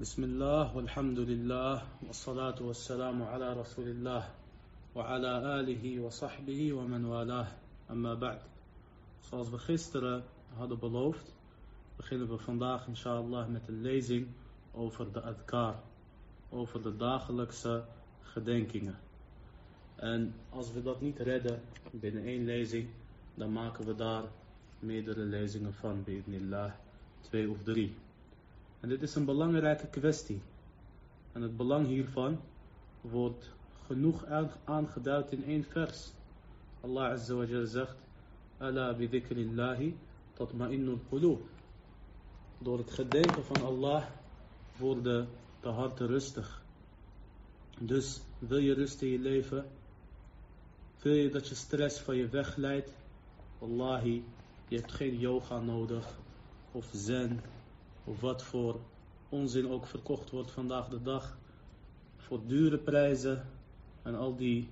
بسم الله والحمد لله والصلاة والسلام على رسول الله وعلى آله وصحبه ومن والاه أما بعد Zoals we gisteren hadden beloofd, beginnen we vandaag inshallah met een lezing over de adkar, over de dagelijkse gedenkingen. En als we dat niet redden binnen één lezing, dan maken we daar meerdere lezingen van, bi'idnillah, twee of drie. En dit is een belangrijke kwestie. En het belang hiervan wordt genoeg aangeduid in één vers. Allah Azza Jal zegt, Ala bidhikrillahi tatma'innul qulub. Door het gedenken van Allah worden de harten rustig. Dus wil je rust in je leven? Wil je dat je stress van je wegleidt? Wallahi, je hebt geen yoga nodig. Of zen. Wat voor onzin ook verkocht wordt vandaag de dag. Voor dure prijzen. En al die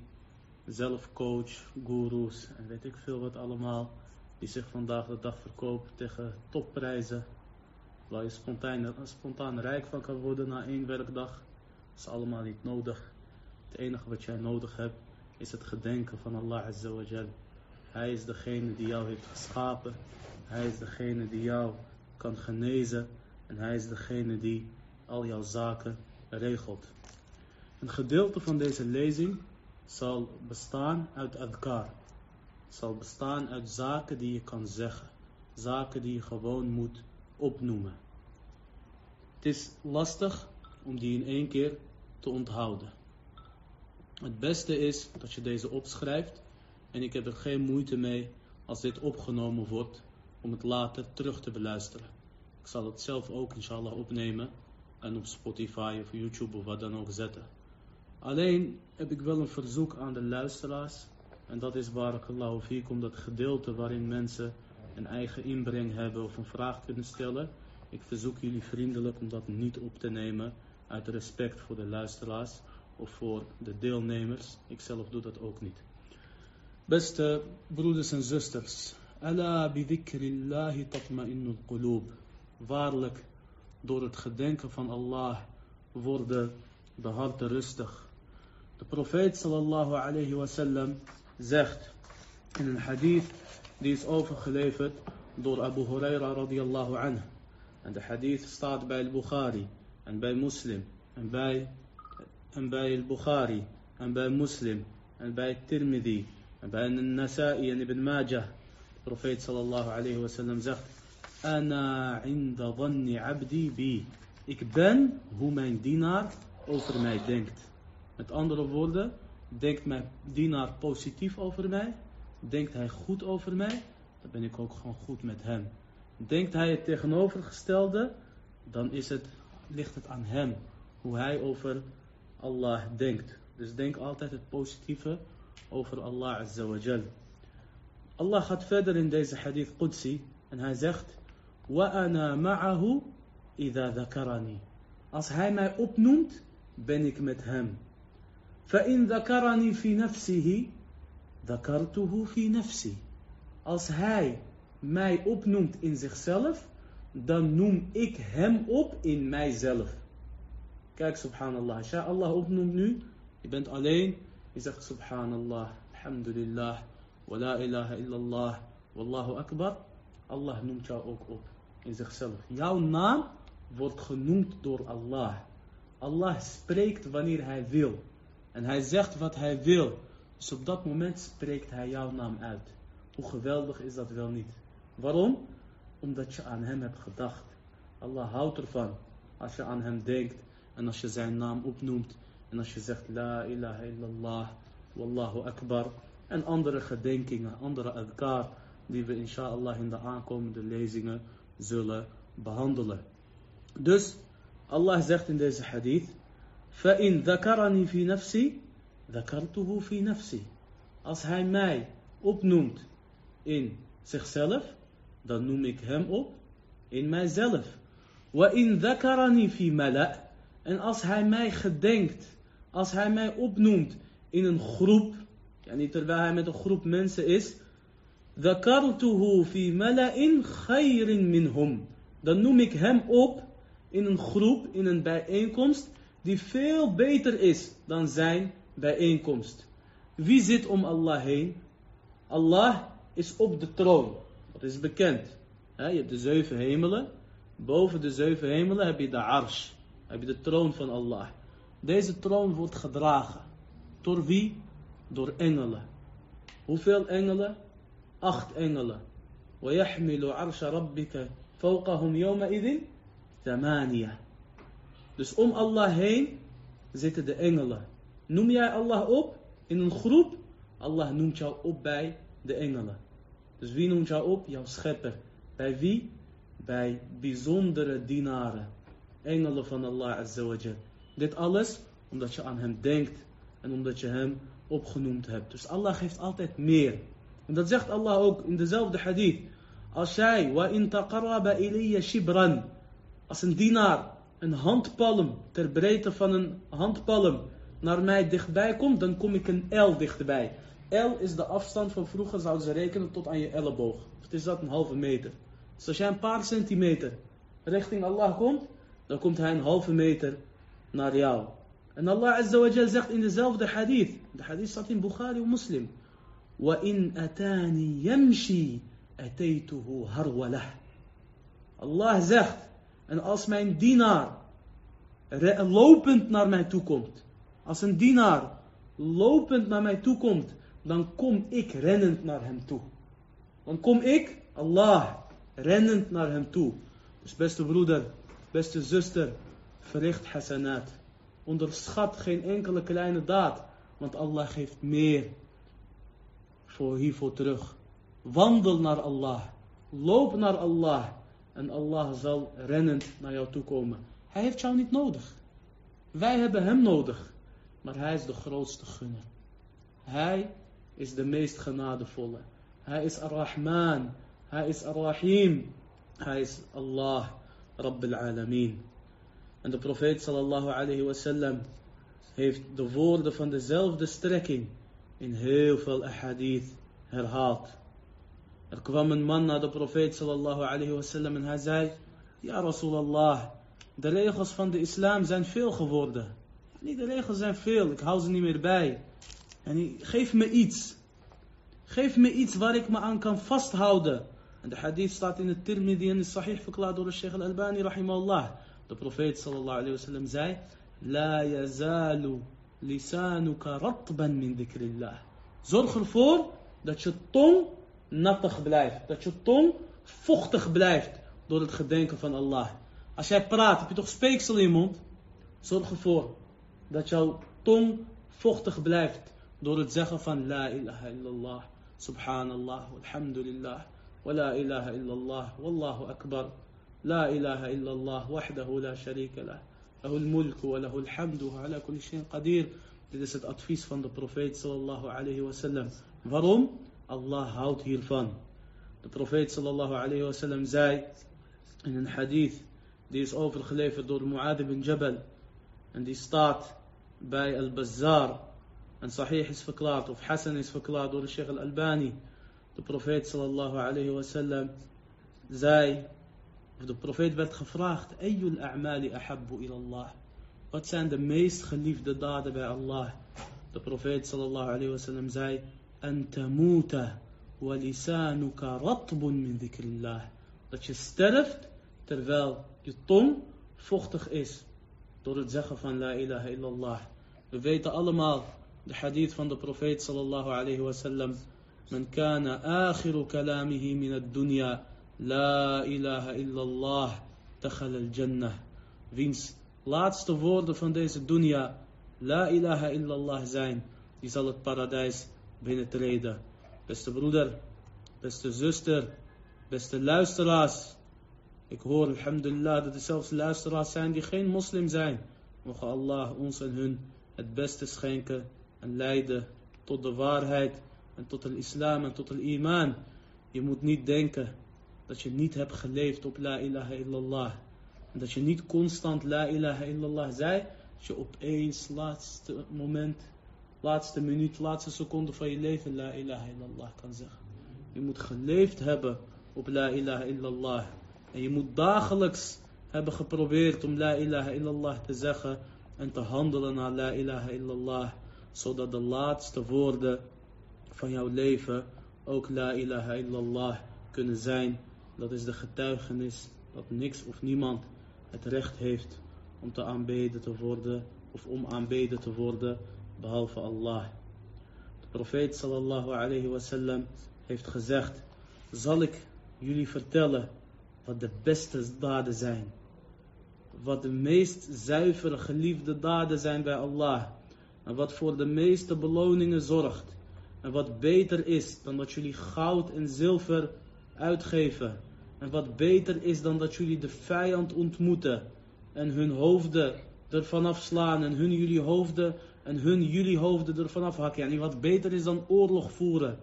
zelfcoach, gurus en weet ik veel wat allemaal. Die zich vandaag de dag verkopen tegen topprijzen. Waar je spontaan, spontaan rijk van kan worden na één werkdag. Dat is allemaal niet nodig. Het enige wat jij nodig hebt is het gedenken van Allah Azza. Hij is degene die jou heeft geschapen. Hij is degene die jou kan genezen. En hij is degene die al jouw zaken regelt. Een gedeelte van deze lezing zal bestaan uit adkar. Zal bestaan uit zaken die je kan zeggen. Zaken die je gewoon moet opnoemen. Het is lastig om die in één keer te onthouden. Het beste is dat je deze opschrijft. En ik heb er geen moeite mee als dit opgenomen wordt om het later terug te beluisteren. Ik zal het zelf ook inshallah opnemen en op Spotify of YouTube of wat dan ook zetten. Alleen heb ik wel een verzoek aan de luisteraars. En dat is barakallahu fikum, dat gedeelte waarin mensen een eigen inbreng hebben of een vraag kunnen stellen. Ik verzoek jullie vriendelijk om dat niet op te nemen uit respect voor de luisteraars of voor de deelnemers. Ik zelf doe dat ook niet. Beste broeders en zusters. Ala bidhikrillahi tatma'innul qulub. Waarlijk, door het gedenken van Allah worden de harten rustig. De profeet sallallahu alayhi wasallam zegt in een hadith die is overgeleverd door Abu Huraira radiyallahu anhu. En de hadith staat bij al-Bukhari en bij Muslim en bij, en bij al-Bukhari en bij Muslim en bij Tirmidhi en bij Nasa'i en Ibn Majah. De profeet sallallahu alayhi wasallam zegt Ana inda dhanni abdi bi. Ik ben hoe mijn dienaar over mij denkt. Met andere woorden, denkt mijn dienaar positief over mij? Denkt hij goed over mij? Dan ben ik ook gewoon goed met hem. Denkt hij het tegenovergestelde? Dan is het, ligt het aan hem. Hoe hij over Allah denkt. Dus denk altijd het positieve over Allah Azza wa Jal. Allah gaat verder in deze hadith Qudsi. En hij zegt... وَأَنَا مَعَهُ إِذَا ذَكَرَنِي Als hij mij opnoemt, ben ik met hem. فَإِنْ ذَكَرَنِي فِي نَفْسِهِ ذَكَرْتُهُ فِي نَفْسِي Als hij mij opnoemt in zichzelf, dan noem ik hem op in mijzelf. Kijk, subhanallah. Als jij Allah opnoemt nu, je bent alleen, je zegt subhanallah, alhamdulillah, wa la ilaha illallah, wallahu akbar. Allah noemt jou ook op in zichzelf. Jouw naam wordt genoemd door Allah. Allah spreekt wanneer hij wil. En hij zegt wat hij wil. Dus op dat moment spreekt hij jouw naam uit. Hoe geweldig is dat wel niet? Waarom? Omdat je aan hem hebt gedacht. Allah houdt ervan als je aan hem denkt en als je zijn naam opnoemt en als je zegt La ilaha illallah, Wallahu akbar en andere gedenkingen, andere adkar die we inshallah in de aankomende lezingen zullen behandelen. Dus Allah zegt in deze hadith فَإِن ذَكَرَنِي فِي نَفْسِي ذَكَرْتُهُ فِي نَفْسِي Als hij mij opnoemt in zichzelf, dan noem ik hem op in mijzelf. وَإِن ذَكَرَنِي فِي مَلَأ En als hij mij gedenkt, als hij mij opnoemt in een groep, ja, niet terwijl hij met een groep mensen is, Zakartuhu minhum. Dan noem ik hem op in een groep, in een bijeenkomst, die veel beter is dan zijn bijeenkomst. Wie zit om Allah heen? Allah is op de troon. Dat is bekend. Je hebt de zeven hemelen. Boven de zeven hemelen heb je de arsh. Heb je de troon van Allah. Deze troon wordt gedragen. Door wie? Door engelen. Hoeveel engelen? Acht engelen. وَيَحْمِلُ عَرْشَ رَبِّكَ فَوْقَهُمْ يَوْمَئِذٍ ثَمَانِيَةً Dus om Allah heen zitten de engelen. Noem jij Allah op in een groep? Allah noemt jou op bij de engelen. Dus wie noemt jou op? Jouw schepper. Bij wie? Bij bijzondere dienaren. Engelen van Allah Azawajal. Dit alles omdat je aan hem denkt en omdat je hem opgenoemd hebt. Dus Allah geeft altijd meer. En dat zegt Allah ook in dezelfde hadith. Als jij, wa in taqarraba ilayya shibran. Als een dienaar een handpalm ter breedte van een handpalm naar mij dichtbij komt, dan kom ik een L dichtbij. L is de afstand van vroeger zouden ze rekenen tot aan je elleboog. Of is dat een halve meter. Dus als jij een paar centimeter richting Allah komt, dan komt hij een halve meter naar jou. En Allah Azza wa zegt in dezelfde hadith. De hadith staat in Bukhari en Muslim. وَإِنْ أَتَانِي يَمْشِي أَتَيْتُهُ هَرْوَلَهُ Allah zegt, en als mijn dienaar lopend naar mij toe komt, als een dienaar lopend naar mij toe komt, dan kom ik rennend naar hem toe. Dan kom ik, Allah, rennend naar hem toe. Dus beste broeder, beste zuster, verricht hasanat. Onderschat geen enkele kleine daad, want Allah geeft meer voor hiervoor terug. Wandel naar Allah, loop naar Allah en Allah zal rennend naar jou toe komen. Hij heeft jou niet nodig. Wij hebben hem nodig, maar hij is de grootste gunner. Hij is de meest genadevolle. Hij is Ar-Rahman. Hij is Ar-Rahim. Hij is Allah, Rabbil Alameen. En de profeet sallallahu alayhi wasallam heeft de woorden van dezelfde strekking in heel veel ahadith herhaald. Er kwam een man naar de profeet sallallahu alayhi wasallam en hij zei, Ja Rasulallah, de regels van de islam zijn veel geworden. Niet de regels zijn veel, ik hou ze niet meer bij. En geef me iets. Geef me iets waar ik me aan kan vasthouden. En de hadith staat in het Tirmidhi en is sahih verklaard door de Sheikh al-Albani rahimahullah. De profeet sallallahu alayhi wasallam zei, La yazalu lisanuka ratban min dhikrillah. Zorg ervoor dat je tong nattig blijft. Dat je tong vochtig blijft door het gedenken van Allah. Als jij praat, heb je toch speeksel in je mond? Zorg ervoor dat jouw tong vochtig blijft door het zeggen van La ilaha illallah, subhanallah, alhamdulillah, wa la ilaha illallah, wallahu akbar, la ilaha illallah, wahdahu la sharika lah, lahu al-mulk wa lahu al-hamdu ala kulli shayin qadir. Dit is het advies van de profeet sallallahu alayhi wasallam. Waarom? Allah houdt hiervan. De profeet sallallahu alayhi wasallam zei in een hadith, die is overgeleverd door Mu'ad ibn Jabal, en die staat bij Al-Bazzar, en Sahih is verklaard, of Hassan is verklaard door de Sheikh Al-Albani. De profeet sallallahu alayhi wasallam zei, de profeet werd gevraagd, Ayyul a'mali ahabbu ilallah. Wat zijn de meest geliefde daden bij Allah? De profeet sallallahu alayhi wasallam zei, Antamuta wa lisanuka ratbun min dhikrillah. Dat je sterft terwijl je tong vochtig is door het zeggen van la ilaha illallah. We weten allemaal de hadith van de profeet sallallahu alayhi wasallam. Men kana akhiru kalamihi min ad-dunya. La ilaha illallah, dakhal al-jannah. Wiens laatste woorden van deze dunya, la ilaha illallah zijn, die zal het paradijs binnentreden. Beste broeder, beste zuster, beste luisteraars. Ik hoor, alhamdulillah, dat er zelfs luisteraars zijn die geen moslim zijn. Mogen Allah ons en hun het beste schenken en leiden tot de waarheid en tot de islam en tot de iman. Je moet niet denken dat je niet hebt geleefd op la ilaha illallah. En dat je niet constant la ilaha illallah zei, dat je opeens laatste moment laatste minuut, laatste seconde van je leven La ilaha illallah kan zeggen. Je moet geleefd hebben op La ilaha illallah. En je moet dagelijks hebben geprobeerd om La ilaha illallah te zeggen en te handelen naar La ilaha illallah, zodat de laatste woorden van jouw leven ook La ilaha illallah kunnen zijn. Dat is de getuigenis dat niks of niemand het recht heeft om te aanbeden te worden of om aanbeden te worden behalve Allah. De profeet sallallahu alayhi wasallam heeft gezegd: Zal ik jullie vertellen wat de beste daden zijn? Wat de meest zuivere geliefde daden zijn bij Allah? En wat voor de meeste beloningen zorgt? En wat beter is dan dat jullie goud en zilver uitgeven? En wat beter is dan dat jullie de vijand ontmoeten en hun hoofden ervan afslaan en hun jullie hoofden en hun jullie hoofden ervan afhakken. En wat beter is dan oorlog voeren.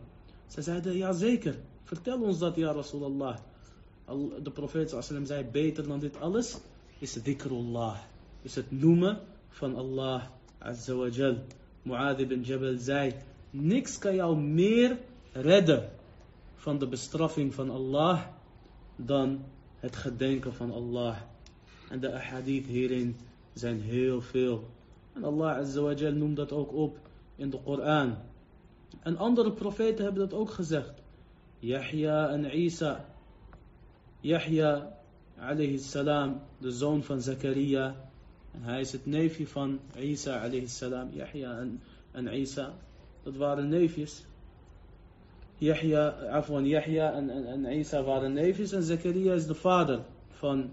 Ze zeiden, ja zeker, vertel ons dat ja Rasulallah. De profeet sallam zei, beter dan dit alles is dhikrullah. Is het noemen van Allah Azza wa. Mu'adh ibn Jabal zei, niks kan jou meer redden van de bestraffing van Allah dan het gedenken van Allah. En de ahadith hierin zijn heel veel. En Allah Azza wa Jal noemt dat ook op in de Koran. En andere profeten hebben dat ook gezegd. Yahya en Isa. Yahya alayhi salam, de zoon van Zakaria. En hij is het neefje van Isa alayhi salam. Yahya en, en Isa. Dat waren neefjes. Yahya, afwan, Yahya en, en, en Isa waren neefjes. En Zakaria is de vader van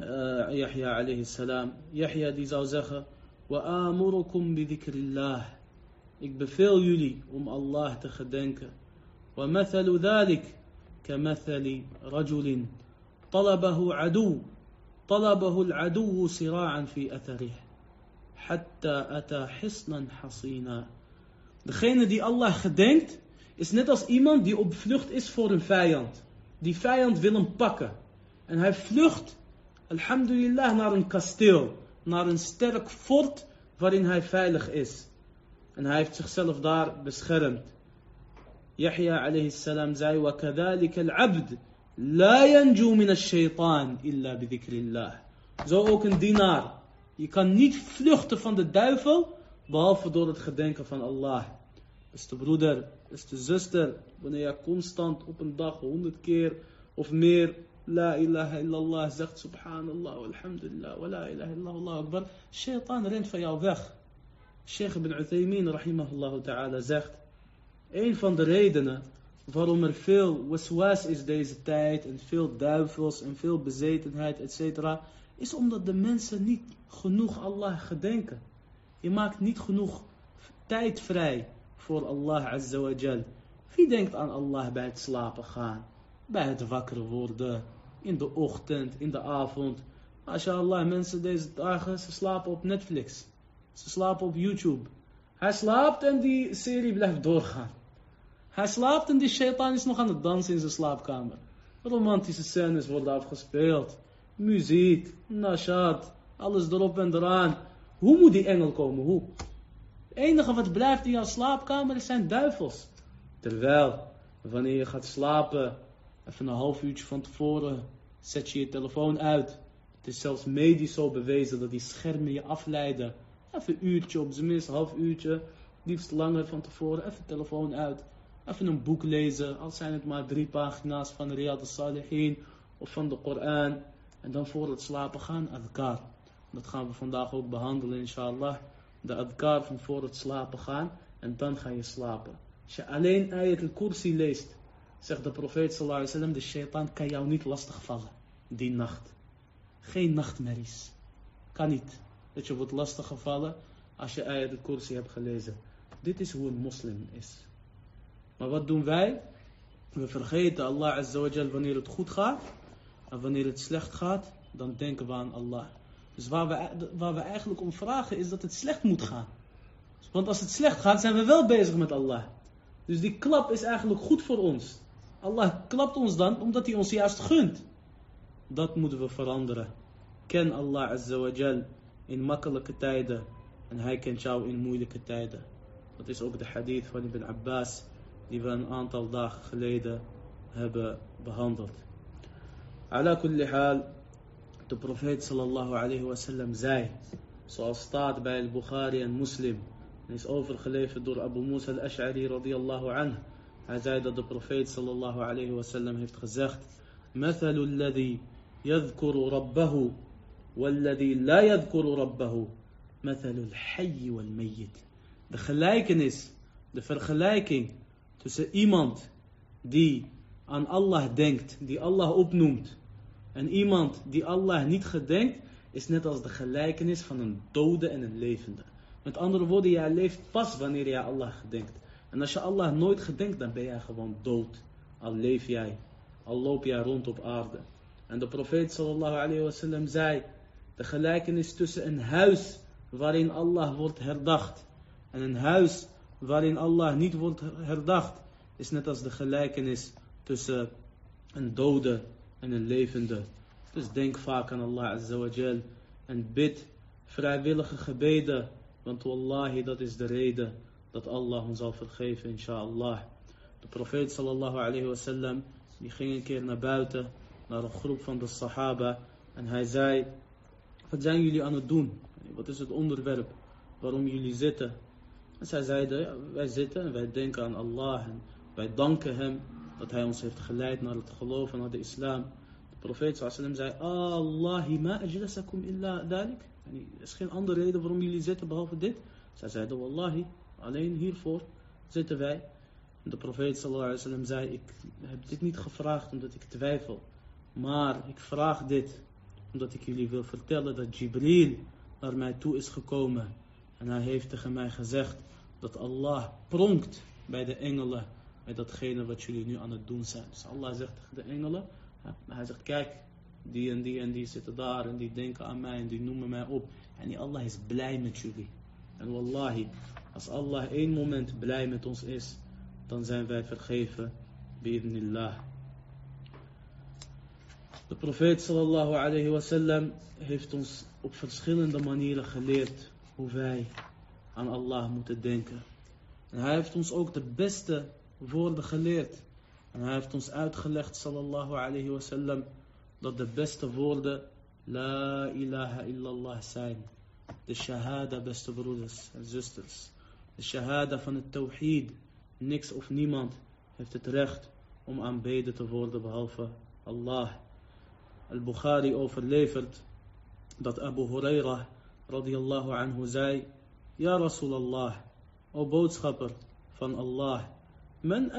uh, Yahya alayhi salam. Yahya die zou zeggen. وآمركم بذكر الله Ik beveel jullie om Allah te gedenken. ومثل ذلك كمثل رجل طلبه عدو طلبه العدو صراعا في أثره حتى أتى حصنا حصينا Degene die Allah gedenkt is net als iemand die op vlucht is voor een vijand. Die vijand wil hem pakken. En hij vlucht, alhamdulillah, naar een kasteel. Naar een sterk fort waarin hij veilig is. En hij heeft zichzelf daar beschermd. Yahya alayhi salam zei: وَكَذَلِكَ الْعَبْدِ لَا يَنْجُو مِنَ الشَّيْطَانِ إِلَّا بِذِكْرِ اللَّهِ Zo ook een dienaar. Je kan niet vluchten van de duivel, behalve door het gedenken van Allah. Is de broeder, de zuster, wanneer je constant op een dag honderd keer of meer La ilaha illallah zegt subhanallah, alhamdulillah, wa la ilaha illallah, akbar. Shaitan rent van jou weg. Sheikh ibn Uthaymin rahimahullah ta'ala zegt, een van de redenen waarom er veel waswas is deze tijd en veel duivels en veel bezetenheid etc. is omdat de mensen niet genoeg Allah gedenken. Je maakt niet genoeg tijd vrij voor Allah azza wa jal. Wie denkt aan Allah bij het slapen gaan? Bij het wakker worden? In de ochtend, in de avond? MashaAllah, mensen deze dagen, ze slapen op Netflix. Ze slapen op YouTube. Hij slaapt en die serie blijft doorgaan. Hij slaapt en die shaitan is nog aan het dansen in zijn slaapkamer. Romantische scènes worden afgespeeld. Muziek, nashat, alles erop en eraan. Hoe moet die engel komen? Hoe? Het enige wat blijft in jouw slaapkamer zijn duivels. Terwijl, wanneer je gaat slapen, even een half uurtje van tevoren, zet je je telefoon uit. Het is zelfs medisch zo bewezen dat die schermen je afleiden. Even een uurtje, op zijn minst een half uurtje, liefst langer van tevoren, even telefoon uit. Even een boek lezen, al zijn het maar drie pagina's van Riyad al-Salihin of van de Koran. En dan voor het slapen gaan, adkar. Dat gaan we vandaag ook behandelen, inshallah. De adkar van voor het slapen gaan en dan ga je slapen. Als je alleen ayat al-kursi leest, zegt de profeet sallallahu alaihi wasallam, de shaitan kan jou niet lastigvallen die nacht. Geen nachtmerries. Kan niet. Dat je wordt lastiggevallen als je ayat al-kursi hebt gelezen. Dit is hoe een moslim is. Maar wat doen wij? We vergeten Allah Azza wa Jal wanneer het goed gaat. En wanneer het slecht gaat, dan denken we aan Allah. Dus waar we, eigenlijk om vragen is dat het slecht moet gaan. Want als het slecht gaat, zijn we wel bezig met Allah. Dus die klap is eigenlijk goed voor ons. Allah klapt ons dan omdat hij ons juist gunt. Dat moeten we veranderen. Ken Allah Azza wa Jal in makkelijke tijden. En hij kent jou in moeilijke tijden. Dat is ook de hadith van Ibn Abbas die we een aantal dagen geleden hebben behandeld. Ala kulli haal, De profeet sallallahu alayhi wasallam zei, zoals staat bij al-Bukhari en Muslim, en is overgeleverd door Abu Musa al-Ash'ari radiyallahu anhu. Hij zei dat de profeet sallallahu alayhi wasallam heeft gezegd, مثل الذي يذكر ربه والذي لا يذكر ربه مثل الحي والميت. De gelijkenis, de vergelijking tussen iemand die aan Allah denkt, die Allah opnoemt, en iemand die Allah niet gedenkt, is net als de gelijkenis van een dode en een levende. Met andere woorden, jij leeft pas wanneer jij Allah gedenkt. En als je Allah nooit gedenkt, dan ben jij gewoon dood. Al leef jij, al loop jij rond op aarde. En de profeet sallallahu alayhi wasallam zei, de gelijkenis tussen een huis waarin Allah wordt herdacht en een huis waarin Allah niet wordt herdacht, is net als de gelijkenis tussen een dode en een levende. Dus denk vaak aan Allah Azza en bid vrijwillige gebeden, want wallahi dat is de reden dat Allah ons zal vergeven, inshallah. De profeet sallallahu alayhi wasallam, die ging een keer naar buiten, naar een groep van de sahaba, en hij zei, wat zijn jullie aan het doen? Wat is het onderwerp waarom jullie zitten? En zij zeiden, wij zitten en wij denken aan Allah en wij danken hem dat hij ons heeft geleid naar het geloof en naar de islam. De profeet sallam zei, Allahi ma ajlasakum illa dalik. Er is geen andere reden waarom jullie zitten behalve dit. Zij zeiden, wallahi, alleen hiervoor zitten wij. De profeet sallam zei, ik heb dit niet gevraagd omdat ik twijfel. Maar ik vraag dit omdat ik jullie wil vertellen dat Jibril naar mij toe is gekomen. En hij heeft tegen mij gezegd dat Allah pronkt bij de engelen met datgene wat jullie nu aan het doen zijn. Dus Allah zegt tegen de engelen, hij zegt kijk, die en die en die zitten daar en die denken aan mij en die noemen mij op. En Allah is blij met jullie. En wallahi, als Allah één moment blij met ons is, dan zijn wij vergeven. Bi'idnillah. De profeet sallallahu alayhi wasallam heeft ons op verschillende manieren geleerd hoe wij aan Allah moeten denken. En hij heeft ons ook de beste woorden geleerd. En hij heeft ons uitgelegd, sallallahu alayhi wasallam, dat de beste woorden La ilaha illallah zijn. De shahada, beste broeders en zusters. De shahada van het tawhid. Niks of niemand heeft het recht om aanbeden te worden behalve Allah. Al-Bukhari overlevert dat Abu Huraira radiyallahu anhu zei Ja Rasulallah, o boodschapper van Allah, men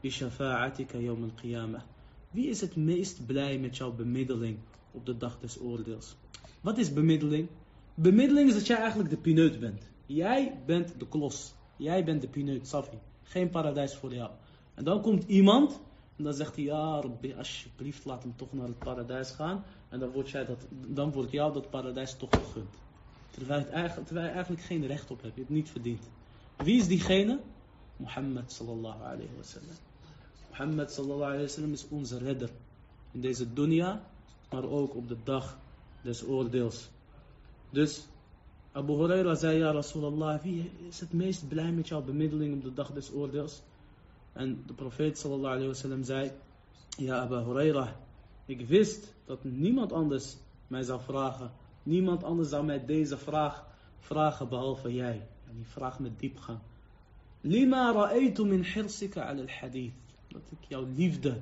bi shafa'atika yawm al-qiyamah. Wie is het meest blij met jouw bemiddeling op de dag des oordeels? Wat is bemiddeling? Bemiddeling is dat jij eigenlijk de pineut bent. Jij bent de klos. Jij bent de pineut, Safi. Geen paradijs voor jou. En dan komt iemand en dan zegt hij, ja alsjeblieft laat hem toch naar het paradijs gaan. En dan wordt, jij dat, dan wordt jou dat paradijs toch gegund. Terwijl, het eigenlijk, je eigenlijk geen recht op hebt, je hebt het niet verdiend. Wie is diegene? Mohammed sallallahu alayhi wa sallam. Mohammed sallallahu alayhi wa sallam is onze redder. In deze dunya, maar ook op de dag des oordeels. Dus Abu Huraira zei, ja Rasulallah, wie is het meest blij met jouw bemiddeling op de dag des oordeels? En de profeet sallallahu alayhi wa sallam zei, ja Abu Huraira, ik wist dat niemand anders mij zou vragen. Niemand anders zou mij deze vraag vragen behalve jij. En die vraag met diepgang. Lima ra'aytu min hirsika al hadith. Dat ik jouw liefde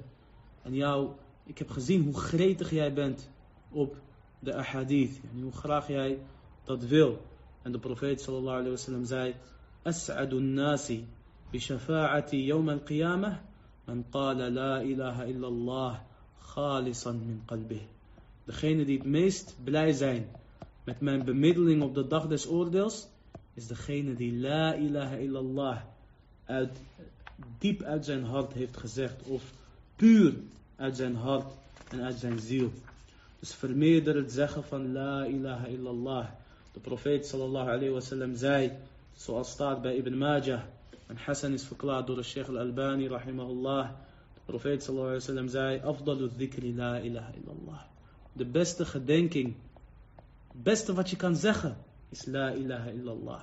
en jou, ik heb gezien hoe gretig jij bent op de ahadith. En hoe graag jij dat wil. En de profeet sallallahu alayhi wa sallam zei, As'adu nasi بشفاعتي يوم القيامة من قال لا إله إلا الله خالصا من قلبه Degene die het meest blij zijn met mijn bemiddeling op de dag des oordeels, is degene die La ilaha illallah uit, diep uit zijn hart heeft gezegd, of puur uit zijn hart en uit zijn ziel. Dus vermeerder het zeggen van La ilaha illallah. De profeet sallallahu alayhi wa sallam zei, zoals staat bij Ibn Majah, En Hassan is verklaard door de Sheikh al-Albani, rahimahullah. De profeet sallallahu alayhi wa sallam zei, afdalu dhikri la ilaha illallah. De beste gedenking, het beste wat je kan zeggen, is la ilaha illallah.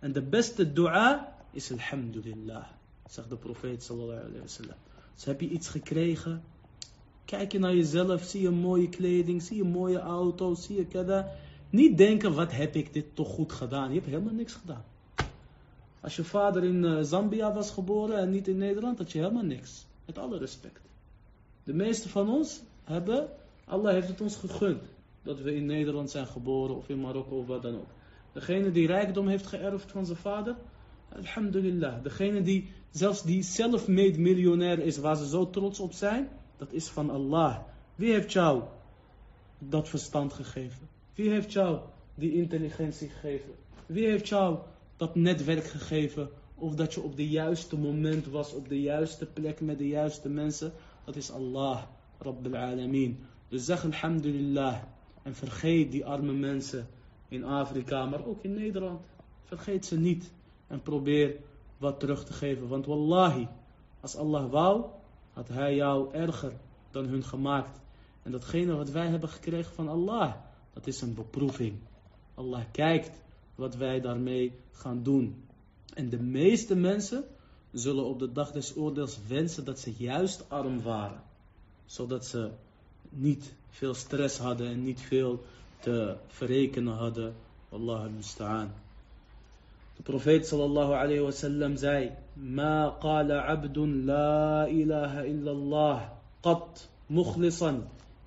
En de beste dua is alhamdulillah, zegt de profeet sallallahu alayhi wa sallam. Dus heb je iets gekregen, Kijk je naar jezelf, zie je mooie kleding, zie je mooie auto, zie je kada. Niet denken, wat heb ik dit toch goed gedaan? Je hebt helemaal niks gedaan. Als je vader in eh, Zambia was geboren en niet in Nederland, had je helemaal niks. Met alle respect. De meeste van ons hebben, Allah heeft het ons gegund. Dat we in Nederland zijn geboren of in Marokko of wat dan ook. Degene die rijkdom heeft geërfd van zijn vader, alhamdulillah. Degene die zelfs die self-made miljonair is, waar ze zo trots op zijn, dat is van Allah. Wie heeft jou dat verstand gegeven? Wie heeft jou die intelligentie gegeven? Wie heeft jou dat netwerk gegeven? Of dat je op de juiste moment was, op de juiste plek met de juiste mensen? Dat is Allah, Rabbil Alameen. Dus zeg alhamdulillah. En vergeet die arme mensen in Afrika, maar ook in Nederland. Vergeet ze niet. En probeer wat terug te geven. Want wallahi, als Allah wou, had hij jou erger dan hun gemaakt. En datgene wat wij hebben gekregen van Allah, dat is een beproeving. Allah kijkt wat wij daarmee gaan doen. En de meeste mensen zullen op de dag des oordeels wensen dat ze juist arm waren. Zodat ze niet veel stress hadden en niet veel te verrekenen hadden. Allah al-musta'an. De profeet sallallahu alayhi wa sallam zei: Ma qala abdun la ilaha illallah qat mukhlisan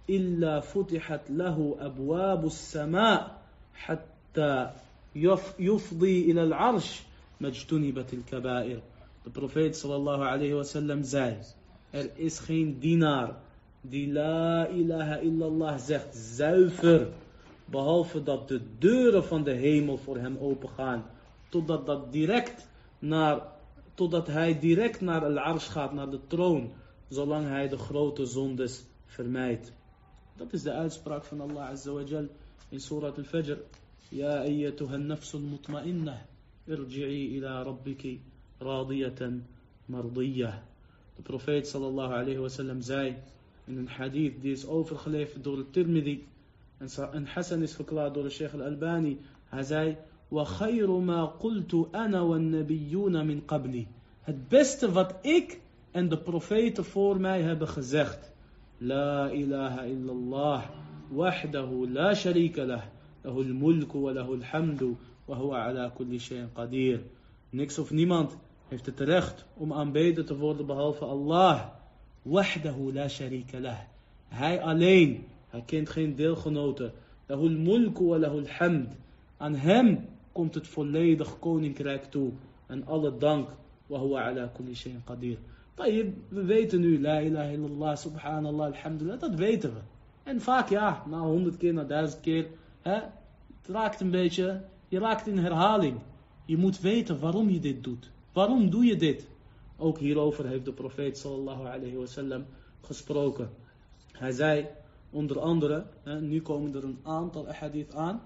illa futihat lahu abwabu as-sama' hatta yufdi ila al-arsh majtunibat al-kaba'ir. De profeet sallallahu alayhi wa sallam zei: Er is geen dienaar die la ilaha illallah zegt zuiver behalve dat de deuren van de hemel voor hem opengaan totdat, dat direct naar, totdat hij direct naar Al-Arsh gaat, naar de troon, zolang hij de grote zondes vermijdt. Dat is de uitspraak van Allah Azza in Surat Al-Fajr. Ja ayyatuha nafsul mutma'innah, irji'i ila rabbiki radiyatan mardiyah. De profeet sallallahu alayhi wa sallam zei in een hadith die is overgeleverd door de Tirmidhi de Sheikh Al-Albani. Hij zei وَخَيْرُ مَا قُلْتُ أَنَا وَالنَّبِيُّونَ مِنْ قَبْلِ Het beste wat ik en de profeten voor mij hebben gezegd. La ilaha illallah. Wahdahu la sharika lah. Lahul mulku wa lahul hamdu. Wa huwa ala kulli shayin qadir. Niks of niemand heeft het recht om aanbeden te worden behalve Allah. Wahdahu la sharika lah. Hij alleen. Hij kent geen deelgenoten. Lahul mulku wa lahul hamd. Aan hem komt het volledig koninkrijk toe. En alle dank. Wa huwa ala kulli shayin qadir. We weten nu, la ilaha illallah, subhanallah, alhamdulillah, dat weten we. En vaak ja, na honderd keer, na duizend keer, hè, het raakt een beetje, je raakt in herhaling. Je moet weten waarom je dit doet. Waarom doe je dit? Ook hierover heeft de profeet sallallahu alayhi wasallam gesproken. Hij zei onder andere, hè, nu komen er een aantal hadith aan,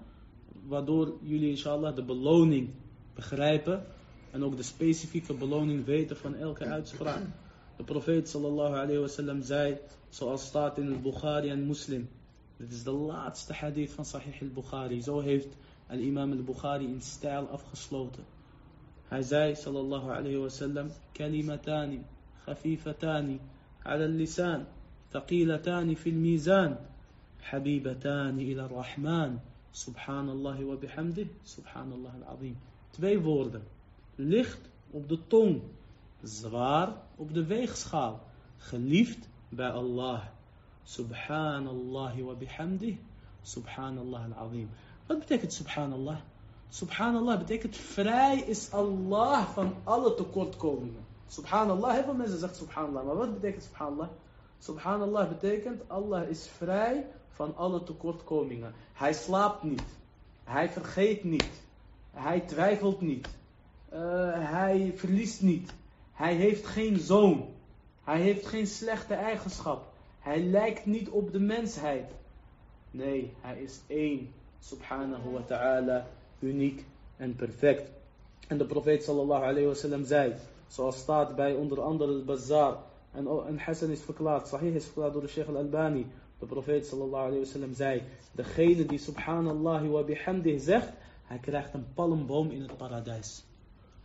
waardoor jullie inshallah de beloning begrijpen en ook de specifieke beloning weten van elke uitspraak. De profeet sallallahu alayhi wasallam zei, zoals staat in het Bukhari en Muslim. Dit is de laatste hadith van Sahih al-Bukhari. Zo heeft al-imam al-Bukhari in stijl afgesloten. Hij zei sallallahu alayhi wasallam, kalimatani, khafifatani, ala fil mizan, habibatani ila rahman Subhanallah al-azim. Twee woorden. Licht op de tong, zwaar op de weegschaal. Geliefd bij Allah. Subhanallah wa bihamdih, subhanallah al-azim. Wat betekent subhanallah? Subhanallah betekent vrij is Allah van alle tekortkomingen. Subhanallah, veel mensen zeggen subhanallah. Maar wat betekent subhanallah? Subhanallah betekent Allah is vrij van alle tekortkomingen. Hij slaapt niet. Hij vergeet niet. Hij twijfelt niet. Uh, hij verliest niet. Hij heeft geen zoon. Hij heeft geen slechte eigenschap. Hij lijkt niet op de mensheid. Nee, hij is één. Subhanahu wa ta'ala. Uniek en perfect. En de profeet sallallahu alayhi wa sallam zei. Zoals staat bij onder andere het bazaar. En, en Hassan is verklaard. Sahih is verklaard door de Sheikh al-Albani. De profeet sallallahu alayhi wasallam zei, degene die subhanallah wa bihamdih zegt, hij krijgt een palmboom in het paradijs.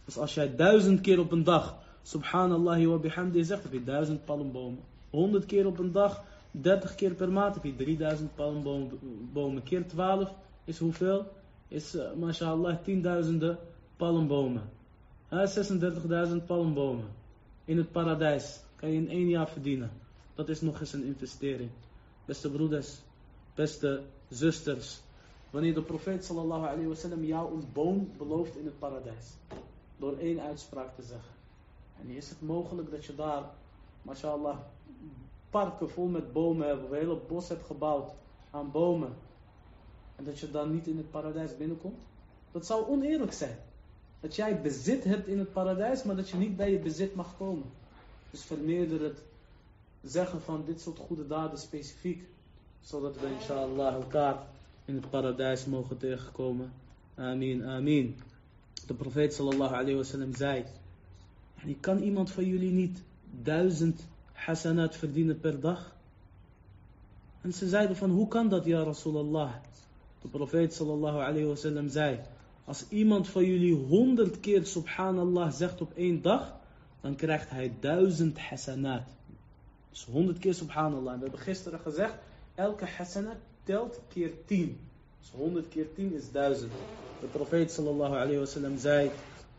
Dus als jij duizend keer op een dag subhanallah wa bihamdih zegt, heb je duizend palmbomen. Honderd keer op een dag 30 keer per maand heb je 3000 palmbomen. Keer 12 is hoeveel? Is, uh, mashallah, tienduizenden palmbomen. Uh, 36.000 palmbomen. In het paradijs kan je in één jaar verdienen. Dat is nog eens een investering. Beste broeders, beste zusters. Wanneer de profeet sallallahu alayhi wasallam jou een boom belooft in het paradijs. Door één uitspraak te zeggen. En is het mogelijk dat je daar, mashallah, parken vol met bomen hebt. Of een hele bos hebt gebouwd aan bomen. En dat je dan niet in het paradijs binnenkomt. Dat zou oneerlijk zijn. Dat jij bezit hebt in het paradijs, maar dat je niet bij je bezit mag komen. Dus vermeerder het zeggen van dit soort goede daden specifiek. Zodat we inshallah elkaar in het paradijs mogen tegenkomen. Amin, amin. De profeet sallallahu alayhi wasallam zei. En kan iemand van jullie niet duizend hasanat verdienen per dag? En ze zeiden van hoe kan dat ja Rasulallah? De profeet sallallahu alayhi wasallam zei. Als iemand van jullie honderd keer subhanallah zegt op één dag, dan krijgt hij duizend hasanat. Dus honderd keer subhanallah. We hebben gisteren gezegd, elke hasanat telt keer tien. Dus honderd keer tien is duizend. De profeet sallallahu alayhi wasallam zei,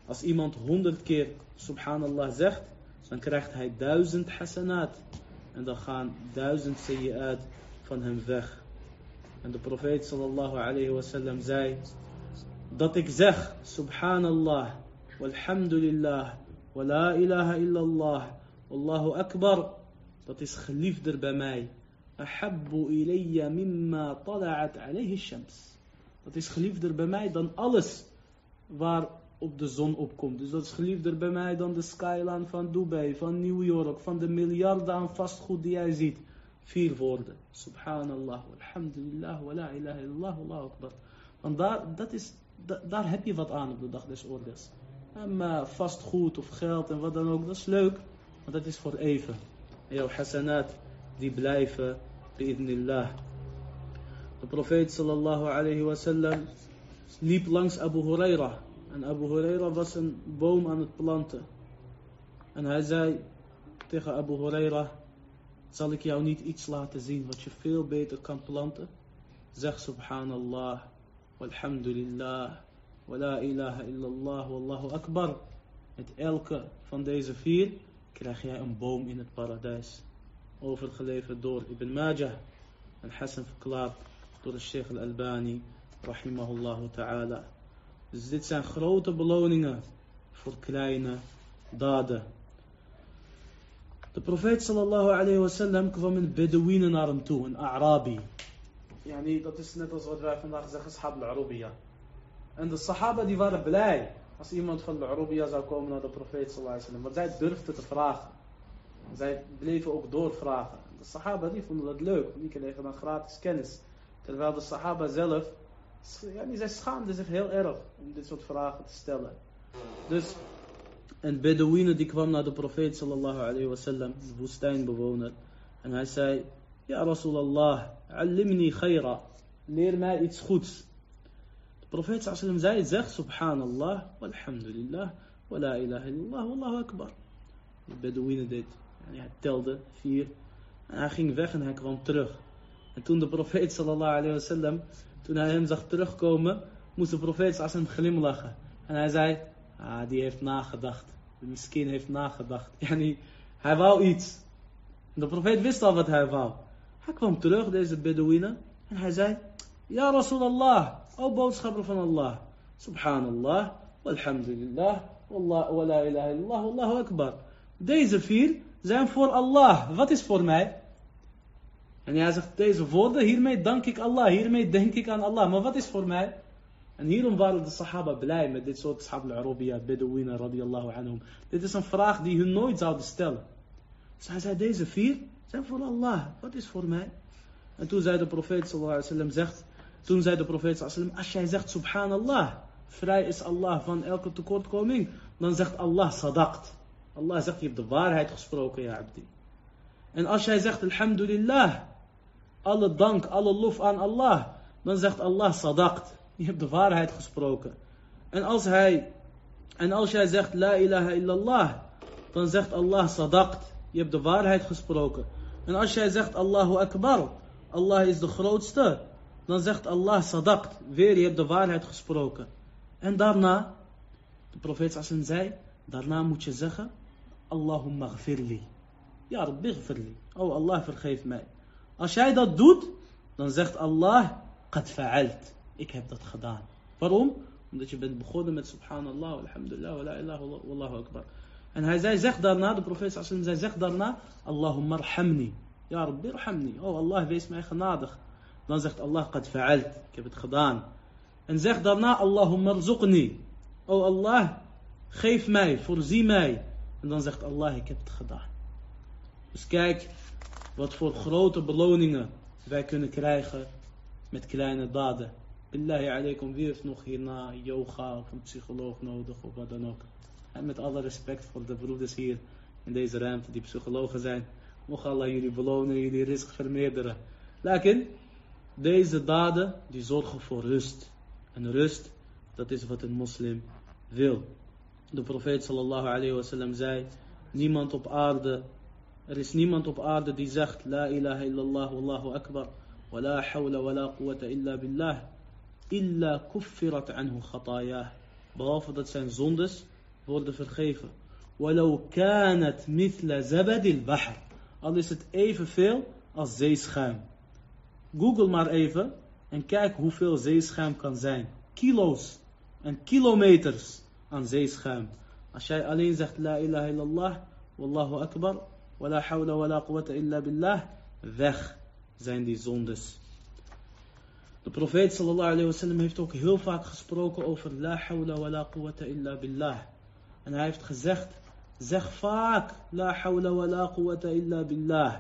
als iemand honderd keer subhanallah zegt, dan krijgt hij duizend hasanat. En dan gaan duizend sayyi'at van hem weg. En de profeet sallallahu alayhi wasallam zei, dat ik zeg, subhanallah, walhamdulillah, wa la ilaha illallah, wallahu akbar, dat is geliefder bij mij. Ahabbu ilayya mimma tala'at alayhi shams. Dat is geliefder bij mij dan alles waar op de zon opkomt. Dus dat is geliefder bij mij dan de skyline van Dubai, van New York, van de miljarden aan vastgoed die jij ziet. Vier woorden. Subhanallah, alhamdulillah, wa la ilaha illallah, wallahu akbar. Want daar, dat is daar heb je wat aan op de dag des oordeels. Maar vastgoed of geld en wat dan ook, dat is leuk, maar dat is voor even. En jouw hasanat, die blijven, bi'idnillah. De profeet sallallahu alayhi wasallam liep langs Abu Huraira. En Abu Huraira was een boom aan het planten. En hij zei tegen Abu Huraira, zal ik jou niet iets laten zien wat je veel beter kan planten? Zeg subhanallah, walhamdulillah, wa la ilaha illallah, wallahu akbar. Met elke van deze vier krijg jij een boom in het paradijs. Overgeleverd door Ibn Majah en Hassan verklaard door de Sheikh al-Albani, rahimahullah ta'ala. Dus dit zijn grote beloningen voor kleine daden. De profeet sallallahu alayhi wasallam kwam een Bedouine naar hem toe, een Arabi. Yani, dat is net als wat wij vandaag zeggen, Shab al-Arabiya. En de Sahaba die waren blij als iemand van de Arabiya zou komen naar de profeet sallallahu wasallam. Want zij durfden te vragen. Zij bleven ook doorvragen. De Sahaba die vonden dat leuk, want die kregen dan gratis kennis. Terwijl de Sahaba zelf, ja, zij schaamden zich heel erg om dit soort vragen te stellen. Dus een Bedouine die kwam naar de profeet sallallahu alayhi wasallam, de woestijnbewoner. En hij zei, ja Rasulallah, allimni khayra, leer mij iets goeds. Profeet sallallahu zei, zeg subhanallah, walhamdulillah, wa la ilaha illallah, wallahu akbar. De Bedouine deed, en hij telde vier. En hij ging weg en hij kwam terug. En toen de profeet sallallahu alayhi wasallam, toen hij hem zag terugkomen, moest de profeet sallallahu glimlachen. En hij zei, ah, die heeft nagedacht. De miskin heeft nagedacht. Yani, hij wou iets. De profeet wist al wat hij wou. Hij kwam terug, deze Bedouine, en hij zei, Ja Rasulallah, o boodschapper van Allah, Subhanallah, walhamdulillah, wa la ilaha illallah, wallahu akbar. Deze vier zijn voor Allah. Wat is voor mij? En hij zegt deze woorden, hiermee dank ik Allah, hiermee denk ik aan Allah. Maar wat is voor mij? En hierom waren de sahaba blij met dit soort sahab al-Arabiya, Bedouina radiyallahu anhum. Dit is een vraag die hun nooit zouden stellen. Dus hij zei, deze vier zijn voor Allah. Wat is voor mij? En toen zei de profeet sallallahu alaihi wasallam, zegt, toen zei de profeet wasallam, als jij zegt subhanallah, vrij is Allah van elke tekortkoming, dan zegt Allah sadaqt. Allah zegt, je hebt de waarheid gesproken, ja abdi. En als jij zegt alhamdulillah, alle dank, alle lof aan Allah, dan zegt Allah sadaqt. Je hebt de waarheid gesproken. En als hij, en als jij zegt la ilaha illallah, dan zegt Allah sadaqt. Je hebt de waarheid gesproken. En als jij zegt Allahu Akbar, Allah is de grootste, dan zegt Allah sadaqt. Weer, je hebt de waarheid gesproken. En daarna, de profeet Sassan zei, daarna moet je zeggen, Allahumma gfirli. Ja, Rabbi gfirli. Oh Allah vergeef mij. Als jij dat doet, dan zegt Allah, qad fa'alt. Ik heb dat gedaan. Waarom? Omdat je bent begonnen met subhanallah, alhamdulillah, wa la ilaha wallahu akbar. En hij zei, zeg daarna, de profeet sallam zei, zeg daarna, Allahumma arhamni. Ja Rabbi. Oh Allah, wees mij genadig. Dan zegt Allah. Ik heb het gedaan. En zeg daarna, Allahumma rzuqni. Oh Allah, geef mij, voorzie mij. En dan zegt Allah, ik heb het gedaan. Dus kijk, wat voor grote beloningen wij kunnen krijgen met kleine daden. Billahi alaikum, wie heeft nog hierna yoga of een psycholoog nodig of wat dan ook. En met alle respect voor de broeders hier in deze ruimte die psychologen zijn. Mocht Allah jullie belonen, jullie risk vermeerderen. Lakin, deze daden die zorgen voor rust. En rust, dat is wat een moslim wil. De profeet sallallahu alayhi wasallam zei, niemand op aarde, er is niemand op aarde die zegt, la ilaha illallah wallahu akbar, wa la hawla wa la quwwata illa billah, illa kuffirat anhu khatayah. Behalve dat zijn zondes worden vergeven. Walau kanat mithla zabadil bahr. Al is het evenveel als zeeschuim. Google maar even en kijk hoeveel zeeschuim kan zijn. Kilo's en kilometers aan zeeschuim. Als jij alleen zegt la ilaha illallah, wallahu akbar, wala hawla wala quwwata illa billah, weg zijn die zondes. De profeet sallallahu alayhi wasallam heeft ook heel vaak gesproken over la hawla wala quwwata illa billah. En hij heeft gezegd, zeg vaak la hawla wala quwwata illa billah.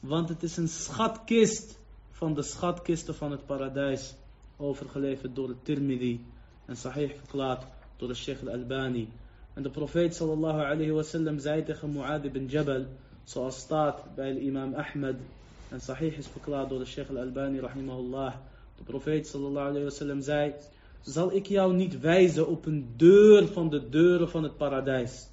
Want het is een schatkist van de schatkisten van het paradijs. Overgeleverd door de Tirmidhi. En sahih verklaard door de Sheikh al-Albani. En de profeet sallallahu alayhi wasallam zei tegen Mu'adh ibn Jabal. Zoals staat bij imam Ahmed. En sahih is verklaard door de Sheikh al-Albani rahimahullah. De profeet sallallahu alayhi wasallam zei. Zal ik jou niet wijzen op een deur van de deuren van het paradijs?